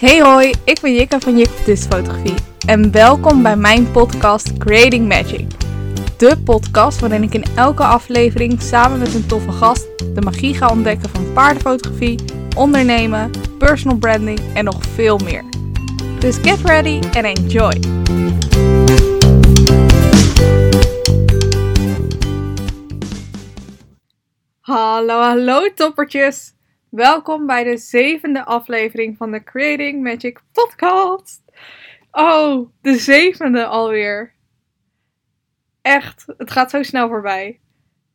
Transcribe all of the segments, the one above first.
Hey hoi, ik ben Jikka van Jik Fotografie en welkom bij mijn podcast Creating Magic. De podcast waarin ik in elke aflevering samen met een toffe gast de magie ga ontdekken van paardenfotografie, ondernemen, personal branding en nog veel meer. Dus get ready and enjoy! Hallo, hallo toppertjes! Welkom bij de zevende aflevering van de Creating Magic podcast. Oh, de zevende alweer. Echt, het gaat zo snel voorbij.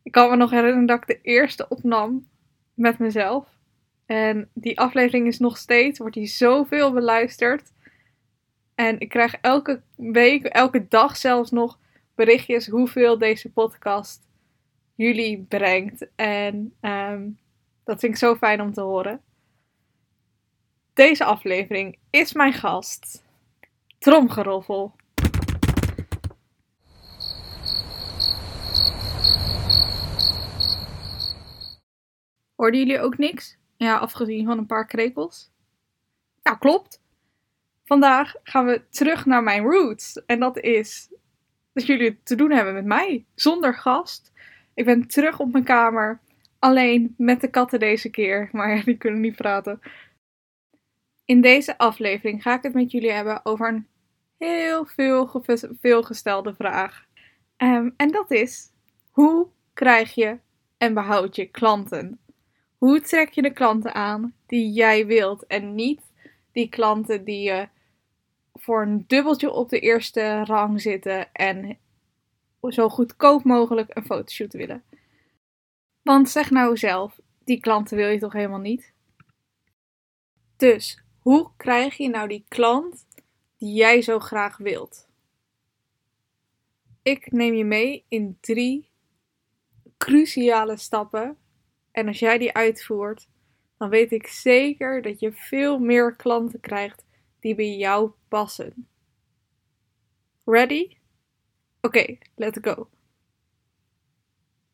Ik kan me nog herinneren dat ik de eerste opnam met mezelf. En die aflevering is nog steeds, wordt die zoveel beluisterd. En ik krijg elke week, elke dag zelfs nog berichtjes hoeveel deze podcast jullie brengt. En um, dat vind ik zo fijn om te horen. Deze aflevering is mijn gast. Tromgeroffel. Hoorden jullie ook niks? Ja, afgezien van een paar krekels. Nou, klopt. Vandaag gaan we terug naar mijn roots. En dat is dat jullie het te doen hebben met mij. Zonder gast. Ik ben terug op mijn kamer. Alleen met de katten deze keer, maar die kunnen niet praten. In deze aflevering ga ik het met jullie hebben over een heel veel veelgestelde vraag. Um, en dat is: hoe krijg je en behoud je klanten? Hoe trek je de klanten aan die jij wilt en niet die klanten die je voor een dubbeltje op de eerste rang zitten en zo goedkoop mogelijk een fotoshoot willen? Want zeg nou zelf, die klanten wil je toch helemaal niet? Dus, hoe krijg je nou die klant die jij zo graag wilt? Ik neem je mee in drie cruciale stappen. En als jij die uitvoert, dan weet ik zeker dat je veel meer klanten krijgt die bij jou passen. Ready? Oké, let's go.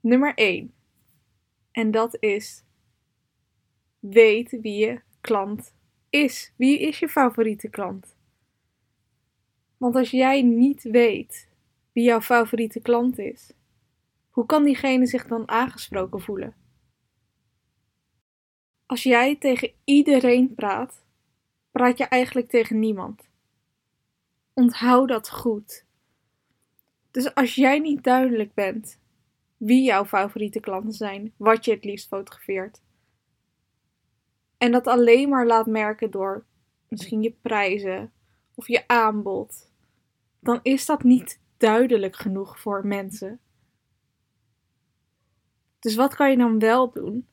Nummer 1. En dat is: weet wie je klant is. Wie is je favoriete klant? Want als jij niet weet wie jouw favoriete klant is, hoe kan diegene zich dan aangesproken voelen? Als jij tegen iedereen praat, praat je eigenlijk tegen niemand. Onthoud dat goed. Dus als jij niet duidelijk bent wie jouw favoriete klanten zijn, wat je het liefst fotografeert. En dat alleen maar laat merken door misschien je prijzen of je aanbod. Dan is dat niet duidelijk genoeg voor mensen. Dus wat kan je dan wel doen?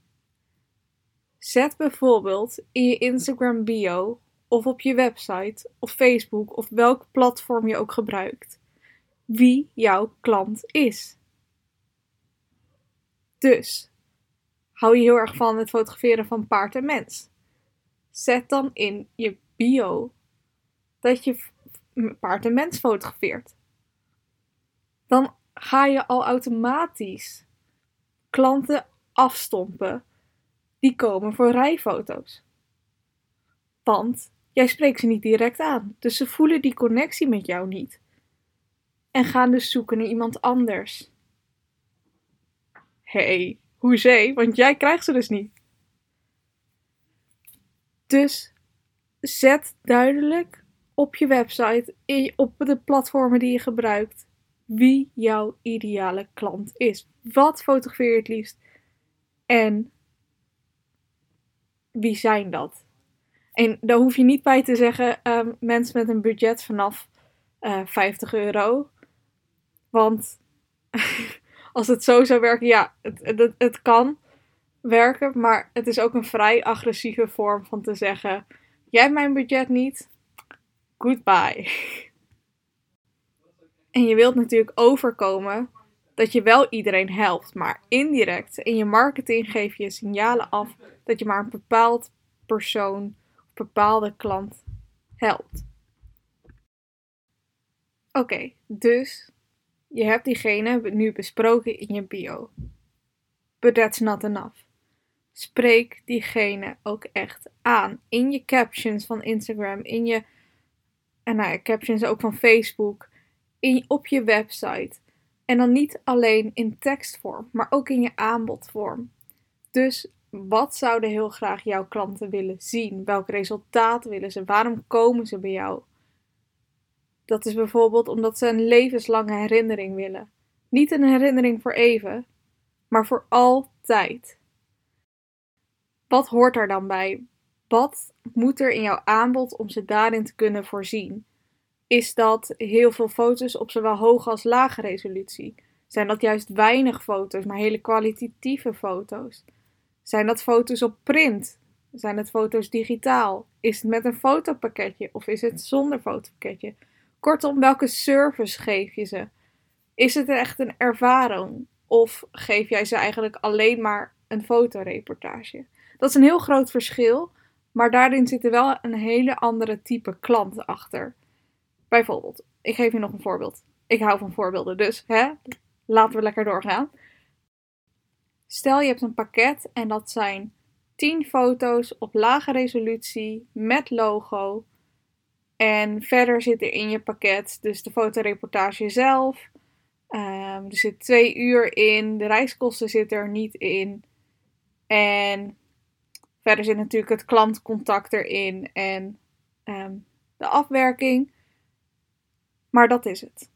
Zet bijvoorbeeld in je Instagram bio of op je website of Facebook of welk platform je ook gebruikt wie jouw klant is. Dus hou je heel erg van het fotograferen van paard en mens. Zet dan in je bio dat je paard en mens fotografeert. Dan ga je al automatisch klanten afstompen die komen voor rijfoto's. Want jij spreekt ze niet direct aan, dus ze voelen die connectie met jou niet. En gaan dus zoeken naar iemand anders hey, hoezee? Want jij krijgt ze dus niet. Dus zet duidelijk op je website, op de platformen die je gebruikt, wie jouw ideale klant is. Wat fotografeer je het liefst? En wie zijn dat? En daar hoef je niet bij te zeggen um, mensen met een budget vanaf uh, eh, 50 euro. Want als het zo zou werken, ja, het, het, kan werken, maar het is ook een vrij agressieve vorm van te zeggen: Jij hebt mijn budget niet, goodbye. En je wilt natuurlijk overkomen dat je wel iedereen helpt, maar indirect in je marketing geef je signalen af dat je maar een bepaald persoon of bepaalde klant helpt. Oké, dus je hebt diegene nu besproken in je bio. But that's not enough. spreek diegene ook echt aan. In je captions van Instagram, in je en nou ja, captions ook van Facebook, in, op je website. En dan niet alleen in tekstvorm, maar ook in je aanbodvorm. Dus wat zouden heel graag jouw klanten willen zien? Welk resultaat willen ze? Waarom komen ze bij jou? Dat is bijvoorbeeld omdat ze een levenslange herinnering willen. Niet een herinnering voor even, maar voor altijd. Wat hoort er dan bij? Wat moet er in jouw aanbod om ze daarin te kunnen voorzien? Is dat heel veel foto's op zowel hoge als lage resolutie? Zijn dat juist weinig foto's, maar hele kwalitatieve foto's? Zijn dat foto's op print? Zijn het foto's digitaal? Is het met een fotopakketje of is het zonder fotopakketje? Kortom, welke service geef je ze? Is het echt een ervaring? Of geef jij ze eigenlijk alleen maar een fotoreportage? Dat is een heel groot verschil, maar daarin zit er wel een hele andere type klant achter. Bijvoorbeeld, ik geef je nog een voorbeeld. Ik hou van voorbeelden, dus hè, laten we lekker doorgaan. Stel je hebt een pakket en dat zijn 10 foto's op lage resolutie met logo. En verder zit er in je pakket dus de fotoreportage zelf. Um, er zit twee uur in. De reiskosten zitten er niet in. En verder zit natuurlijk het klantcontact erin en ehm, de afwerking. Maar dat is het.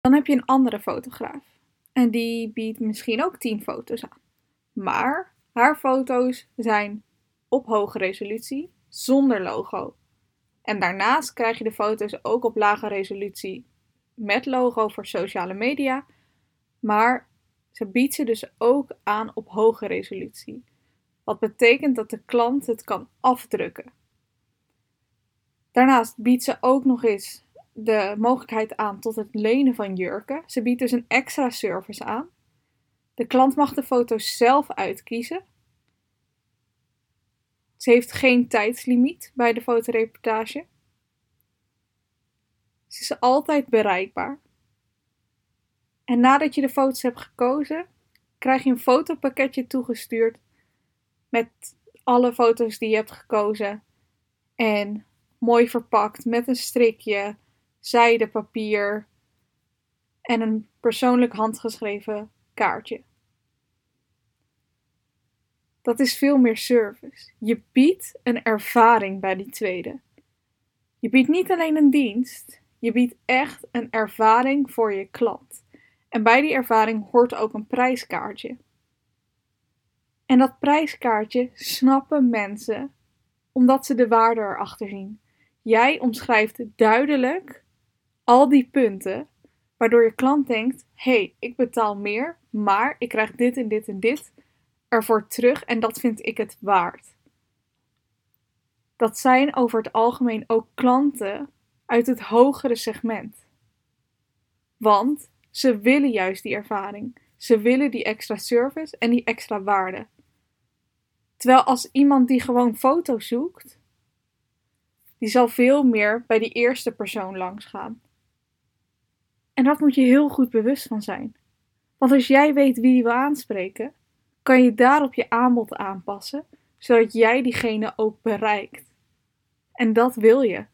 Dan heb je een andere fotograaf. En die biedt misschien ook 10 foto's aan. Maar haar foto's zijn op hoge resolutie, zonder logo. En daarnaast krijg je de foto's ook op lage resolutie met logo voor sociale media. Maar ze biedt ze dus ook aan op hoge resolutie. Wat betekent dat de klant het kan afdrukken. Daarnaast biedt ze ook nog eens de mogelijkheid aan tot het lenen van jurken. Ze biedt dus een extra service aan. De klant mag de foto's zelf uitkiezen. Ze heeft geen tijdslimiet bij de fotoreportage. Ze is altijd bereikbaar. En nadat je de foto's hebt gekozen, krijg je een fotopakketje toegestuurd met alle foto's die je hebt gekozen. En mooi verpakt met een strikje, zijdepapier en een persoonlijk handgeschreven kaartje. Dat is veel meer service. Je biedt een ervaring bij die tweede. Je biedt niet alleen een dienst, je biedt echt een ervaring voor je klant. En bij die ervaring hoort ook een prijskaartje. En dat prijskaartje snappen mensen omdat ze de waarde erachter zien. Jij omschrijft duidelijk al die punten, waardoor je klant denkt: hé, hey, ik betaal meer, maar ik krijg dit en dit en dit ervoor terug en dat vind ik het waard. Dat zijn over het algemeen ook klanten uit het hogere segment. Want ze willen juist die ervaring. Ze willen die extra service en die extra waarde. Terwijl als iemand die gewoon foto's zoekt, die zal veel meer bij die eerste persoon langs gaan. En dat moet je heel goed bewust van zijn. Want als jij weet wie je wil aanspreken, kan je daarop je aanbod aanpassen, zodat jij diegene ook bereikt. En dat wil je.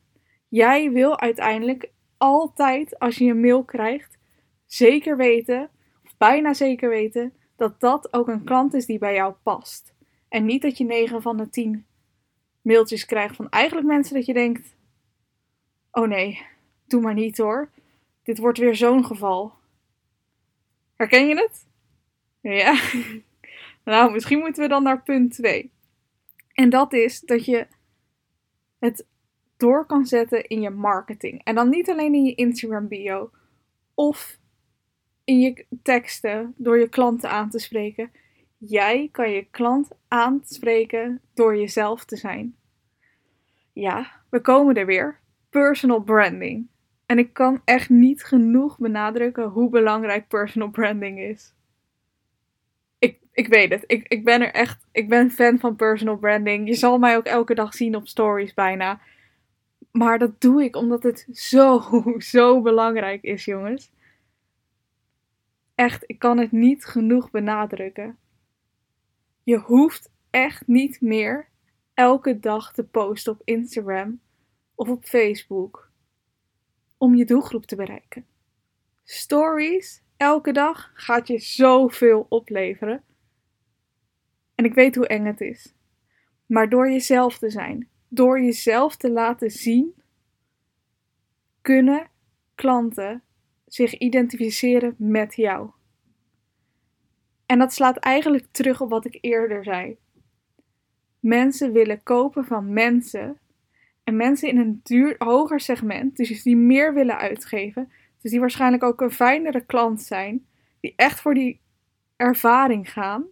Jij wil uiteindelijk altijd, als je een mail krijgt, zeker weten, of bijna zeker weten, dat dat ook een klant is die bij jou past. En niet dat je 9 van de 10 mailtjes krijgt van eigenlijk mensen dat je denkt: oh nee, doe maar niet hoor. Dit wordt weer zo'n geval. Herken je het? Ja. nou, misschien moeten we dan naar punt 2. En dat is dat je het door kan zetten in je marketing. En dan niet alleen in je Instagram bio of in je teksten door je klanten aan te spreken. Jij kan je klant aanspreken door jezelf te zijn. Ja, we komen er weer. Personal branding. En ik kan echt niet genoeg benadrukken hoe belangrijk personal branding is. Ik, weet het. Ik, ik ben er echt. Ik ben fan van personal branding. Je zal mij ook elke dag zien op stories bijna. Maar dat doe ik omdat het zo, zo belangrijk is, jongens. Echt, ik kan het niet genoeg benadrukken. Je hoeft echt niet meer elke dag te posten op Instagram of op Facebook om je doelgroep te bereiken. Stories elke dag gaat je zoveel opleveren. En ik weet hoe eng het is. Maar door jezelf te zijn, door jezelf te laten zien, kunnen klanten zich identificeren met jou. En dat slaat eigenlijk terug op wat ik eerder zei. Mensen willen kopen van mensen. En mensen in een duur, hoger segment, dus die meer willen uitgeven, dus die waarschijnlijk ook een fijnere klant zijn, die echt voor die ervaring gaan,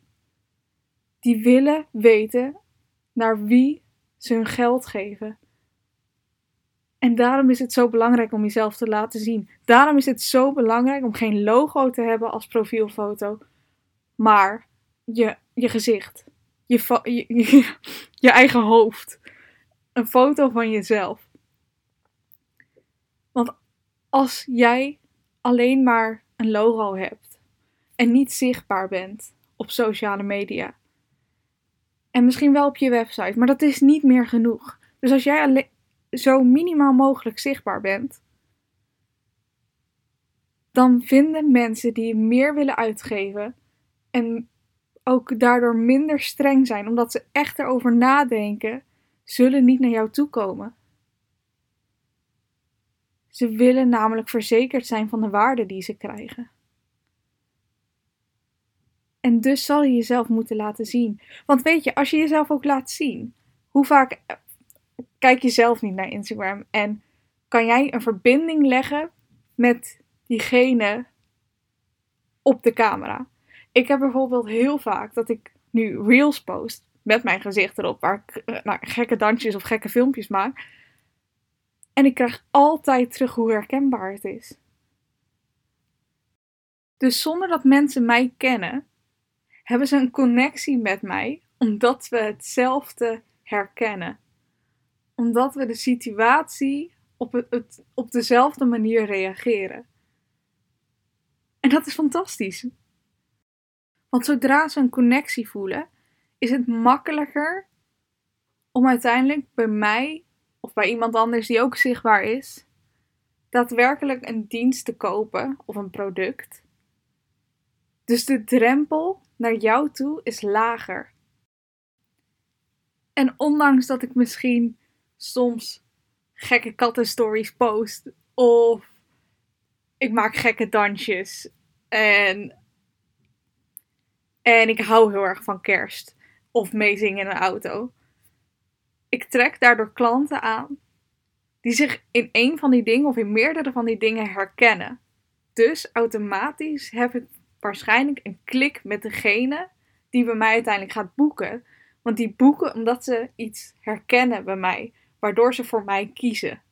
die willen weten naar wie ze hun geld geven. En daarom is het zo belangrijk om jezelf te laten zien. Daarom is het zo belangrijk om geen logo te hebben als profielfoto, maar je, je gezicht, je, je, je, je eigen hoofd. Een foto van jezelf. Want als jij alleen maar een logo hebt en niet zichtbaar bent op sociale media, en misschien wel op je website, maar dat is niet meer genoeg. Dus als jij zo minimaal mogelijk zichtbaar bent, dan vinden mensen die meer willen uitgeven en ook daardoor minder streng zijn, omdat ze echt erover nadenken, zullen niet naar jou toe komen. Ze willen namelijk verzekerd zijn van de waarde die ze krijgen. En dus zal je jezelf moeten laten zien. Want weet je, als je jezelf ook laat zien, hoe vaak kijk je zelf niet naar Instagram en kan jij een verbinding leggen met diegene op de camera? Ik heb bijvoorbeeld heel vaak dat ik nu reels post met mijn gezicht erop, waar ik eh, nou, gekke dansjes of gekke filmpjes maak. En ik krijg altijd terug hoe herkenbaar het is. Dus zonder dat mensen mij kennen, hebben ze een connectie met mij, omdat we hetzelfde herkennen. Omdat we de situatie op, het, op dezelfde manier reageren. En dat is fantastisch. Want zodra ze een connectie voelen, is het makkelijker om uiteindelijk bij mij of bij iemand anders die ook zichtbaar is, daadwerkelijk een dienst te kopen of een product. Dus de drempel naar jou toe is lager. En ondanks dat ik misschien soms gekke kattenstories post of ik maak gekke dansjes en en ik hou heel erg van kerst of meezingen in een auto. Ik trek daardoor klanten aan die zich in een van die dingen of in meerdere van die dingen herkennen. Dus automatisch heb ik waarschijnlijk een klik met degene die bij mij uiteindelijk gaat boeken. Want die boeken omdat ze iets herkennen bij mij, waardoor ze voor mij kiezen.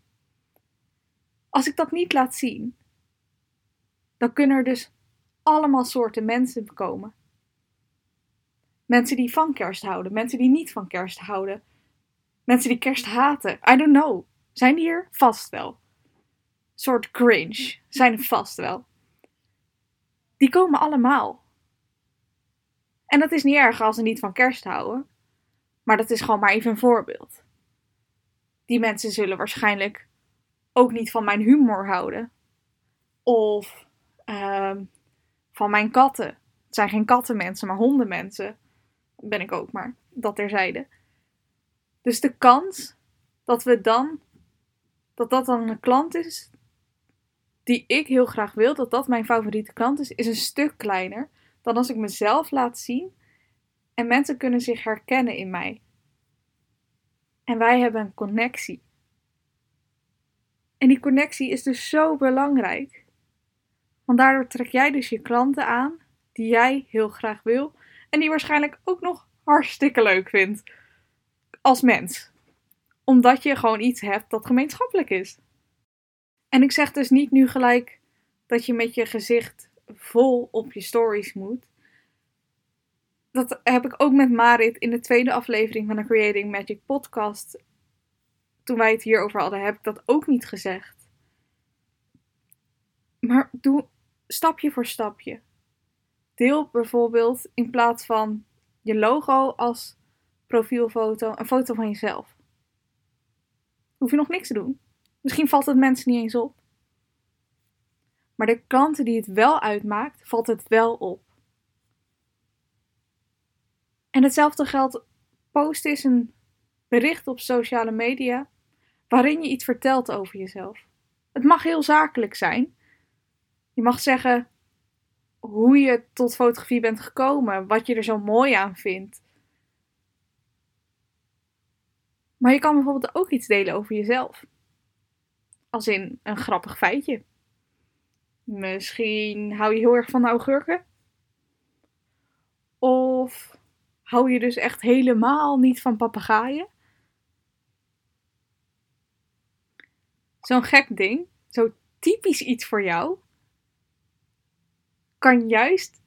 Als ik dat niet laat zien, dan kunnen er dus allemaal soorten mensen komen. Mensen die van kerst houden, mensen die niet van kerst houden, mensen die kerst haten. I don't know. Zijn die er? Vast wel. Een soort cringe. Zijn er vast wel. Die komen allemaal. En dat is niet erg als ze niet van kerst houden. Maar dat is gewoon maar even een voorbeeld. Die mensen zullen waarschijnlijk ook niet van mijn humor houden. Of uh, van mijn katten. Het zijn geen kattenmensen, maar hondenmensen. Ben ik ook maar. Dat terzijde. Dus de kans dat we dan. Dat dat dan een klant is die ik heel graag wil, dat dat mijn favoriete klant is, is een stuk kleiner dan als ik mezelf laat zien en mensen kunnen zich herkennen in mij. En wij hebben een connectie. En die connectie is dus zo belangrijk. Want daardoor trek jij dus je klanten aan die jij heel graag wil en die waarschijnlijk ook nog hartstikke leuk vindt als mens. Omdat je gewoon iets hebt dat gemeenschappelijk is. En ik zeg dus niet nu gelijk dat je met je gezicht vol op je stories moet. Dat heb ik ook met Marit in de tweede aflevering van de Creating Magic podcast. Toen wij het hierover hadden, heb ik dat ook niet gezegd. Maar doe stapje voor stapje. Deel bijvoorbeeld in plaats van je logo als profielfoto, een foto van jezelf. Hoef je nog niks te doen. Misschien valt het mensen niet eens op. Maar de klanten die het wel uitmaakt, valt het wel op. En hetzelfde geldt, post is een bericht op sociale media waarin je iets vertelt over jezelf. Het mag heel zakelijk zijn. Je mag zeggen hoe je tot fotografie bent gekomen, wat je er zo mooi aan vindt. Maar je kan bijvoorbeeld ook iets delen over jezelf. Als in een grappig feitje. Misschien hou je heel erg van augurken. Of hou je dus echt helemaal niet van papegaaien. Zo'n gek ding, zo typisch iets voor jou, kan juist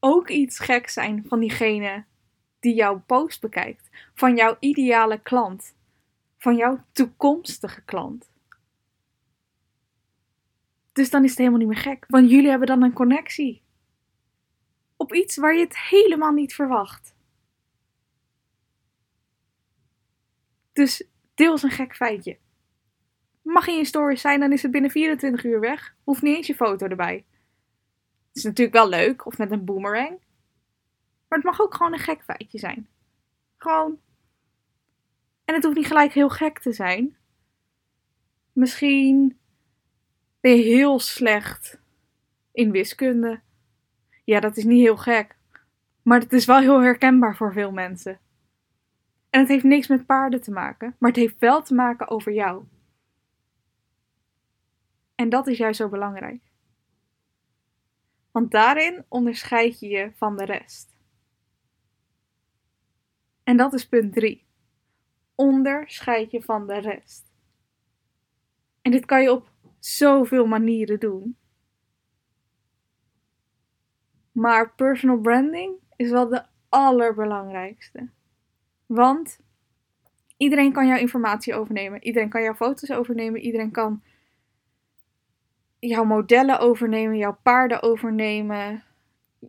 ook iets gek zijn van diegene die jouw post bekijkt. Van jouw ideale klant. Van jouw toekomstige klant. Dus dan is het helemaal niet meer gek. Want jullie hebben dan een connectie. Op iets waar je het helemaal niet verwacht. Dus deel eens een gek feitje. Mag in je story zijn, dan is het binnen 24 uur weg. Hoeft niet eens je foto erbij. Het is natuurlijk wel leuk, of met een boomerang. Maar het mag ook gewoon een gek feitje zijn. Gewoon. En het hoeft niet gelijk heel gek te zijn. Misschien heel slecht in wiskunde. Ja, dat is niet heel gek. Maar het is wel heel herkenbaar voor veel mensen. En het heeft niks met paarden te maken, maar het heeft wel te maken over jou. En dat is juist zo belangrijk. Want daarin onderscheid je je van de rest. En dat is punt 3. Onderscheid je van de rest. En dit kan je op zoveel manieren doen. Maar personal branding is wel de allerbelangrijkste. Want iedereen kan jouw informatie overnemen. Iedereen kan jouw foto's overnemen. Iedereen kan jouw modellen overnemen, jouw paarden overnemen,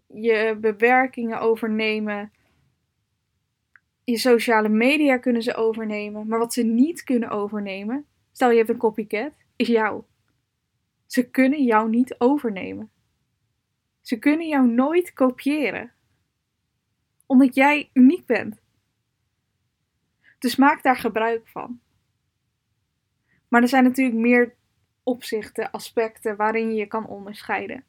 je bewerkingen overnemen. Je sociale media kunnen ze overnemen. Maar wat ze niet kunnen overnemen, stel je hebt een copycat, is jou. Ze kunnen jou niet overnemen. Ze kunnen jou nooit kopiëren. Omdat jij uniek bent. Dus maak daar gebruik van. Maar er zijn natuurlijk meer opzichten, aspecten waarin je je kan onderscheiden.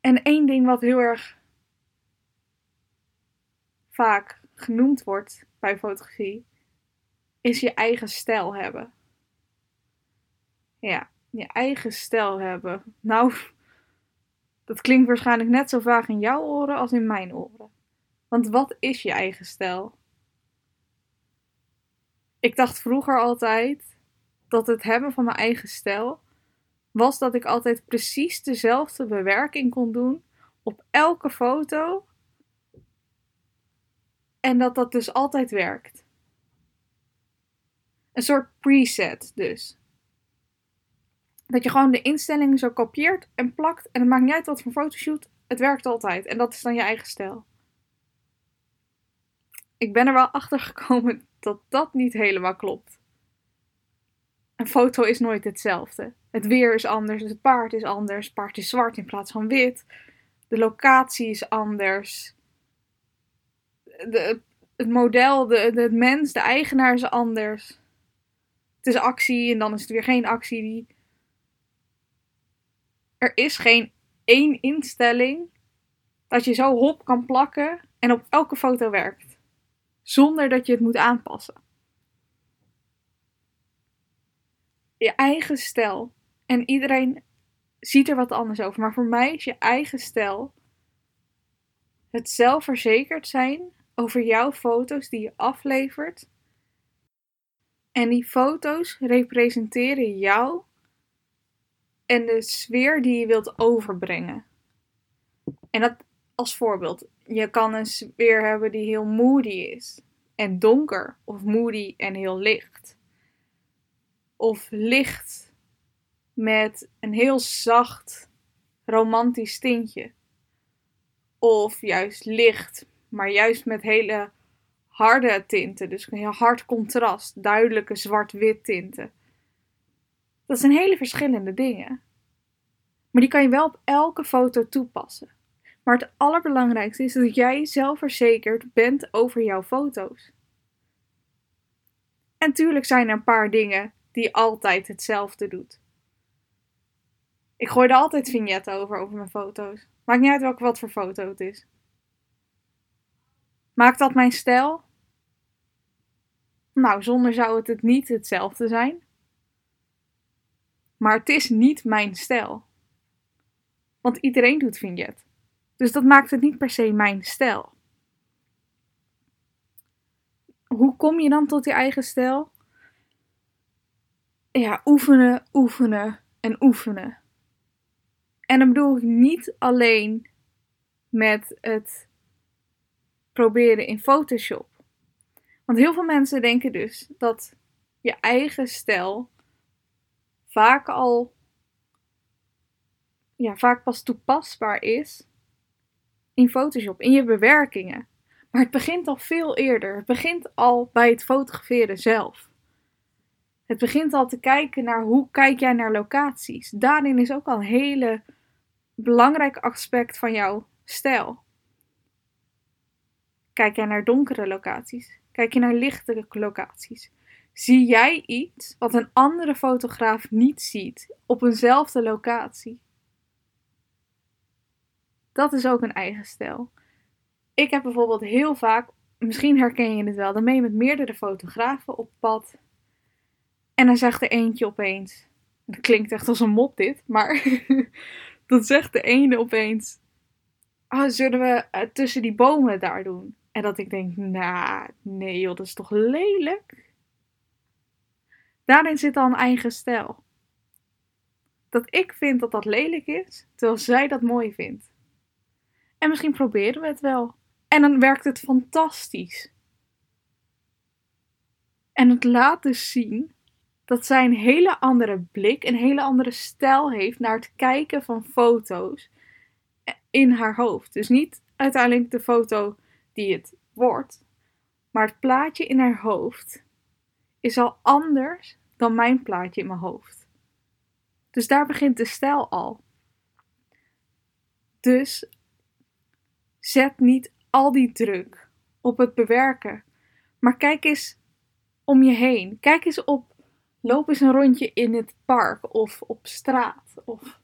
En één ding wat heel erg vaak genoemd wordt bij fotografie, is je eigen stijl hebben. Ja, je eigen stijl hebben. Nou, dat klinkt waarschijnlijk net zo vaag in jouw oren als in mijn oren. Want wat is je eigen stijl? Ik dacht vroeger altijd dat het hebben van mijn eigen stijl was dat ik altijd precies dezelfde bewerking kon doen op elke foto. En dat dat dus altijd werkt. Een soort preset dus. Dat je gewoon de instellingen zo kopieert en plakt. En het maakt niet uit wat voor fotoshoot. Het werkt altijd. En dat is dan je eigen stijl. Ik ben er wel achter gekomen dat dat niet helemaal klopt. Een foto is nooit hetzelfde. Het weer is anders, het paard is anders. Het paard is zwart in plaats van wit. De locatie is anders. De, het model, de, de, het mens, de eigenaar is anders. Het is actie en dan is het weer geen actie. Er is geen één instelling dat je zo hop kan plakken en op elke foto werkt. Zonder dat je het moet aanpassen. je eigen stijl. En iedereen ziet er wat anders over. Maar voor mij is je eigen stijl het zelfverzekerd zijn over jouw foto's die je aflevert. En die foto's representeren jou en de sfeer die je wilt overbrengen. En dat als voorbeeld. Je kan een sfeer hebben die heel moody is en donker, of moody en heel licht of licht met een heel zacht romantisch tintje. Of juist licht, maar juist met hele harde tinten. Dus een heel hard contrast, duidelijke zwart-wit tinten. Dat zijn hele verschillende dingen. Maar die kan je wel op elke foto toepassen. Maar het allerbelangrijkste is dat jij zelfverzekerd bent over jouw foto's. En tuurlijk zijn er een paar dingen die altijd hetzelfde doet. Ik gooi er altijd vignetten over over mijn foto's. Maakt niet uit welke wat voor foto het is. Maakt dat mijn stijl? Nou, zonder zou het het niet hetzelfde zijn. Maar het is niet mijn stijl. Want iedereen doet vignet. Dus dat maakt het niet per se mijn stijl. Hoe kom je dan tot je eigen stijl? Ja, oefenen, oefenen en oefenen. En dan bedoel ik niet alleen met het proberen in Photoshop. Want heel veel mensen denken dus dat je eigen stijl vaak al, ja, vaak pas toepasbaar is in Photoshop, in je bewerkingen. Maar het begint al veel eerder. Het begint al bij het fotograferen zelf. Het begint al te kijken naar hoe kijk jij naar locaties. Daarin is ook al een hele belangrijk aspect van jouw stijl. Kijk jij naar donkere locaties? Kijk je naar lichte locaties? Zie jij iets wat een andere fotograaf niet ziet op eenzelfde locatie? Dat is ook een eigen stijl. Ik heb bijvoorbeeld heel vaak, misschien herken je het wel, dan ben je met meerdere fotografen op pad. En dan zegt er eentje opeens, het klinkt echt als een mop dit, maar dan zegt de ene opeens, oh, zullen we uh, tussen die bomen daar doen? En dat ik denk, nou, nee joh, dat is toch lelijk? Daarin zit al een eigen stijl. Dat ik vind dat dat lelijk is, terwijl zij dat mooi vindt. En misschien proberen we het wel. En dan werkt het fantastisch. En het laat dus zien dat zij een hele andere blik, een hele andere stijl heeft naar het kijken van foto's in haar hoofd. Dus niet uiteindelijk de foto die het wordt, maar het plaatje in haar hoofd is al anders dan mijn plaatje in mijn hoofd. Dus daar begint de stijl al. Dus zet niet al die druk op het bewerken, maar kijk eens om je heen. Kijk eens op Loop eens een rondje in het park of op straat of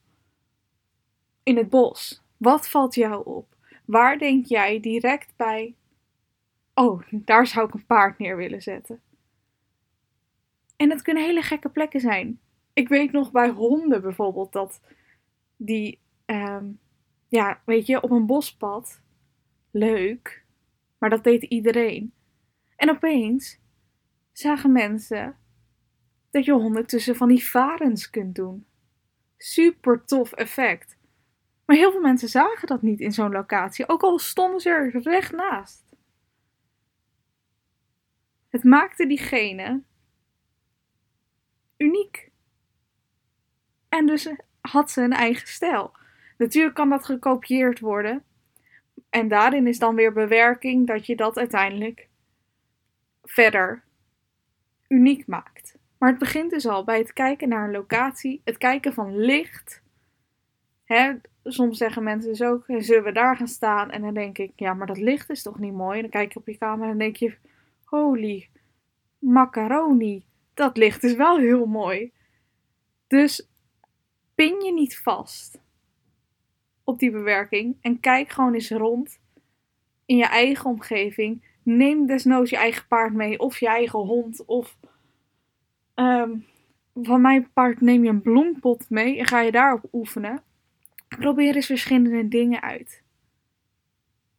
in het bos. Wat valt jou op? Waar denk jij direct bij? Oh, daar zou ik een paard neer willen zetten. En het kunnen hele gekke plekken zijn. Ik weet nog bij honden bijvoorbeeld dat die, um, ja, weet je, op een bospad, leuk, maar dat deed iedereen. En opeens zagen mensen dat je honden tussen van die varens kunt doen. Super tof effect. Maar heel veel mensen zagen dat niet in zo'n locatie, ook al stonden ze er recht naast. Het maakte diegene uniek. En dus had ze een eigen stijl. Natuurlijk kan dat gekopieerd worden. En daarin is dan weer bewerking dat je dat uiteindelijk verder uniek maakt. Maar het begint dus al bij het kijken naar een locatie, het kijken van licht. Hè, soms zeggen mensen dus ook, zullen we daar gaan staan? En dan denk ik, ja, maar dat licht is toch niet mooi? En dan kijk je op je camera en denk je, holy macaroni, dat licht is wel heel mooi. Dus pin je niet vast op die bewerking en kijk gewoon eens rond in je eigen omgeving. Neem desnoods je eigen paard mee of je eigen hond of Um, van mijn part neem je een bloempot mee en ga je daarop oefenen. Probeer eens verschillende dingen uit.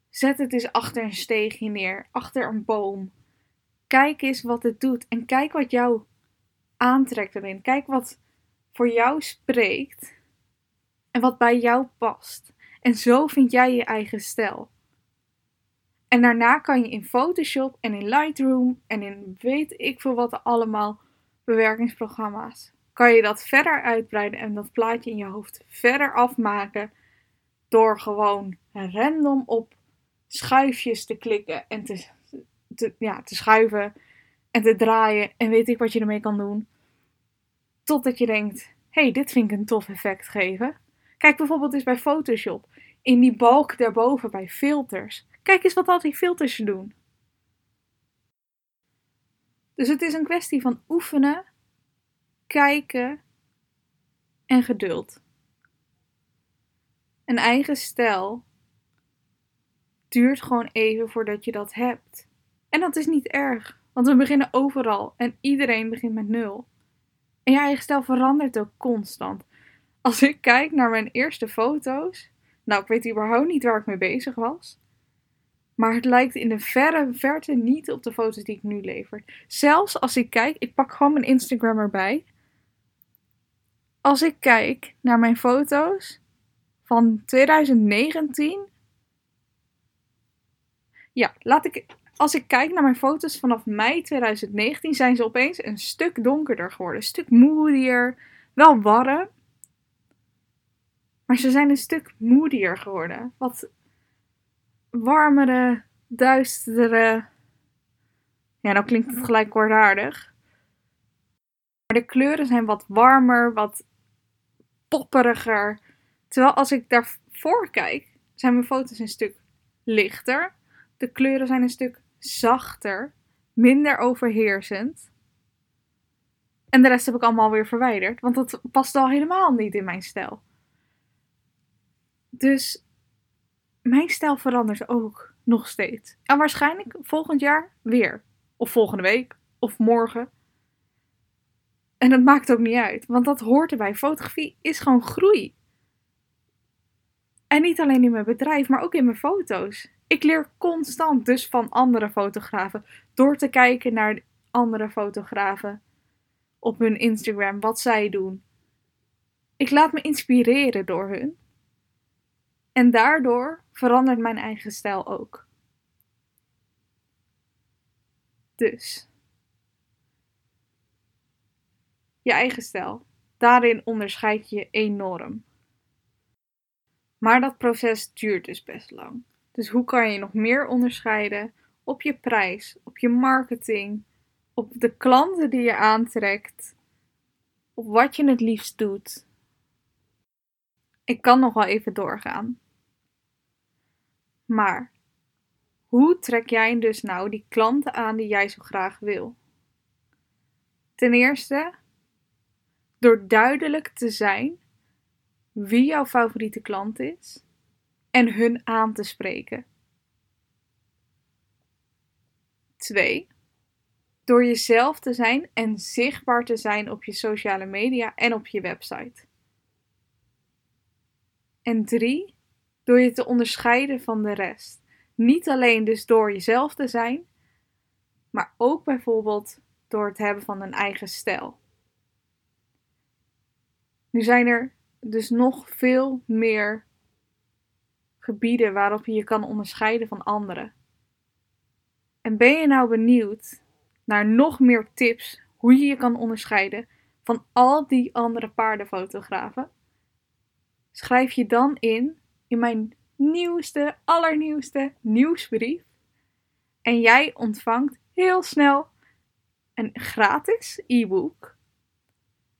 Zet het eens achter een steegje neer, achter een boom. Kijk eens wat het doet en kijk wat jou aantrekt erin. Kijk wat voor jou spreekt en wat bij jou past. En zo vind jij je eigen stijl. En daarna kan je in Photoshop en in Lightroom en in weet ik veel wat allemaal bewerkingsprogramma's kan je dat verder uitbreiden en dat plaatje in je hoofd verder afmaken door gewoon random op schuifjes te klikken en te, te, ja, te schuiven en te draaien en weet ik wat je ermee kan doen. Totdat je denkt, hey, dit vind ik een tof effect geven. Kijk bijvoorbeeld eens bij Photoshop. In die balk daarboven bij filters. Kijk eens wat al die filters doen. Dus het is een kwestie van oefenen, kijken en geduld. Een eigen stijl duurt gewoon even voordat je dat hebt. En dat is niet erg, want we beginnen overal en iedereen begint met nul. En je eigen stijl verandert ook constant. Als ik kijk naar mijn eerste foto's, nou, ik weet überhaupt niet waar ik mee bezig was. Maar het lijkt in de verre verte niet op de foto's die ik nu lever. Zelfs als ik kijk, ik pak gewoon mijn Instagram erbij. Als ik kijk naar mijn foto's van 2019. Ja, laat ik. Als ik kijk naar mijn foto's vanaf mei 2019, zijn ze opeens een stuk donkerder geworden. Een stuk moodier. Wel warm. Maar ze zijn een stuk moodier geworden. Wat warmere, duistere. Ja, nou klinkt het gelijk. Maar de kleuren zijn wat warmer, wat popperiger. Terwijl als ik daarvoor kijk, zijn mijn foto's een stuk lichter. De kleuren zijn een stuk zachter, minder overheersend. En de rest heb ik allemaal weer verwijderd, want dat past al helemaal niet in mijn stijl. Dus mijn stijl verandert ook nog steeds. En waarschijnlijk volgend jaar weer. Of volgende week. Of morgen. En dat maakt ook niet uit, want dat hoort erbij. Fotografie is gewoon groei. En niet alleen in mijn bedrijf, maar ook in mijn foto's. Ik leer constant dus van andere fotografen door te kijken naar andere fotografen op hun Instagram, wat zij doen. Ik laat me inspireren door hun. En daardoor verandert mijn eigen stijl ook. Dus. Je eigen stijl. Daarin onderscheid je enorm. Maar dat proces duurt dus best lang. Dus hoe kan je nog meer onderscheiden op je prijs, op je marketing, op de klanten die je aantrekt, op wat je het liefst doet? Ik kan nog wel even doorgaan. Maar hoe trek jij dus nou die klanten aan die jij zo graag wil? Ten eerste, door duidelijk te zijn wie jouw favoriete klant is en hun aan te spreken. 2. Door jezelf te zijn en zichtbaar te zijn op je sociale media en op je website. En 3. Door je te onderscheiden van de rest. Niet alleen dus door jezelf te zijn, maar ook bijvoorbeeld door het hebben van een eigen stijl. Nu zijn er dus nog veel meer gebieden waarop je je kan onderscheiden van anderen. En ben je nou benieuwd naar nog meer tips hoe je je kan onderscheiden van al die andere paardenfotografen? Schrijf je dan in in mijn nieuwste, allernieuwste nieuwsbrief. En jij ontvangt heel snel een gratis e-book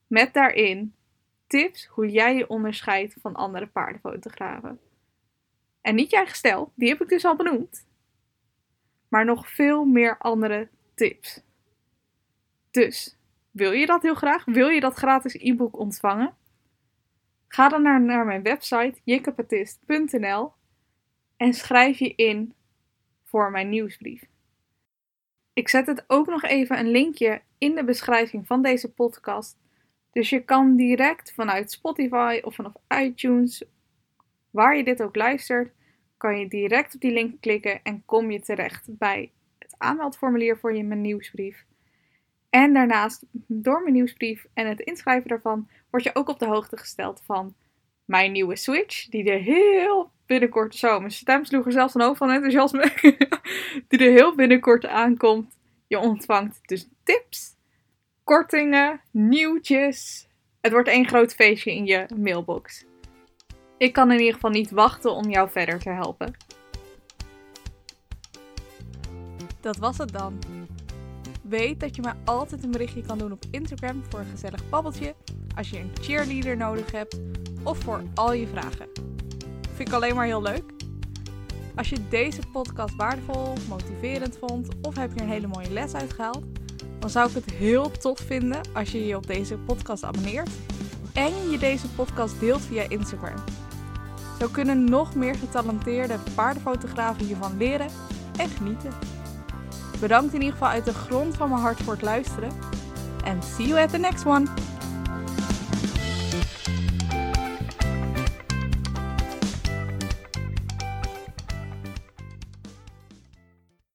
met daarin tips hoe jij je onderscheidt van andere paardenfotografen. En niet jij gestel, die heb ik dus al benoemd. Maar nog veel meer andere tips. Dus, wil je dat heel graag? Wil je dat gratis e-book ontvangen? Ga dan naar, naar mijn website jikkepatist.nl en schrijf je in voor mijn nieuwsbrief. Ik zet het ook nog even een linkje in de beschrijving van deze podcast. Dus je kan direct vanuit Spotify of vanaf iTunes, waar je dit ook luistert, kan je direct op die link klikken en kom je terecht bij het aanmeldformulier voor je mijn nieuwsbrief. En daarnaast, door mijn nieuwsbrief en het inschrijven daarvan, word je ook op de hoogte gesteld van mijn nieuwe Switch, die er heel binnenkort, zo, mijn stem sloeg er zelfs een hoofd van enthousiasme, die er heel binnenkort aankomt. Je ontvangt dus tips, kortingen, nieuwtjes. Het wordt één groot feestje in je mailbox. Ik kan in ieder geval niet wachten om jou verder te helpen. Dat was het dan. Weet dat je mij altijd een berichtje kan doen op Instagram voor een gezellig babbeltje, als je een cheerleader nodig hebt of voor al je vragen. Vind ik alleen maar heel leuk. Als je deze podcast waardevol, motiverend vond of heb je een hele mooie les uitgehaald, dan zou ik het heel tof vinden als je je op deze podcast abonneert en je deze podcast deelt via Instagram. Zo kunnen nog meer getalenteerde paardenfotografen hiervan leren en genieten. Bedankt in ieder geval uit de grond van mijn hart voor het luisteren. En see you at the next one!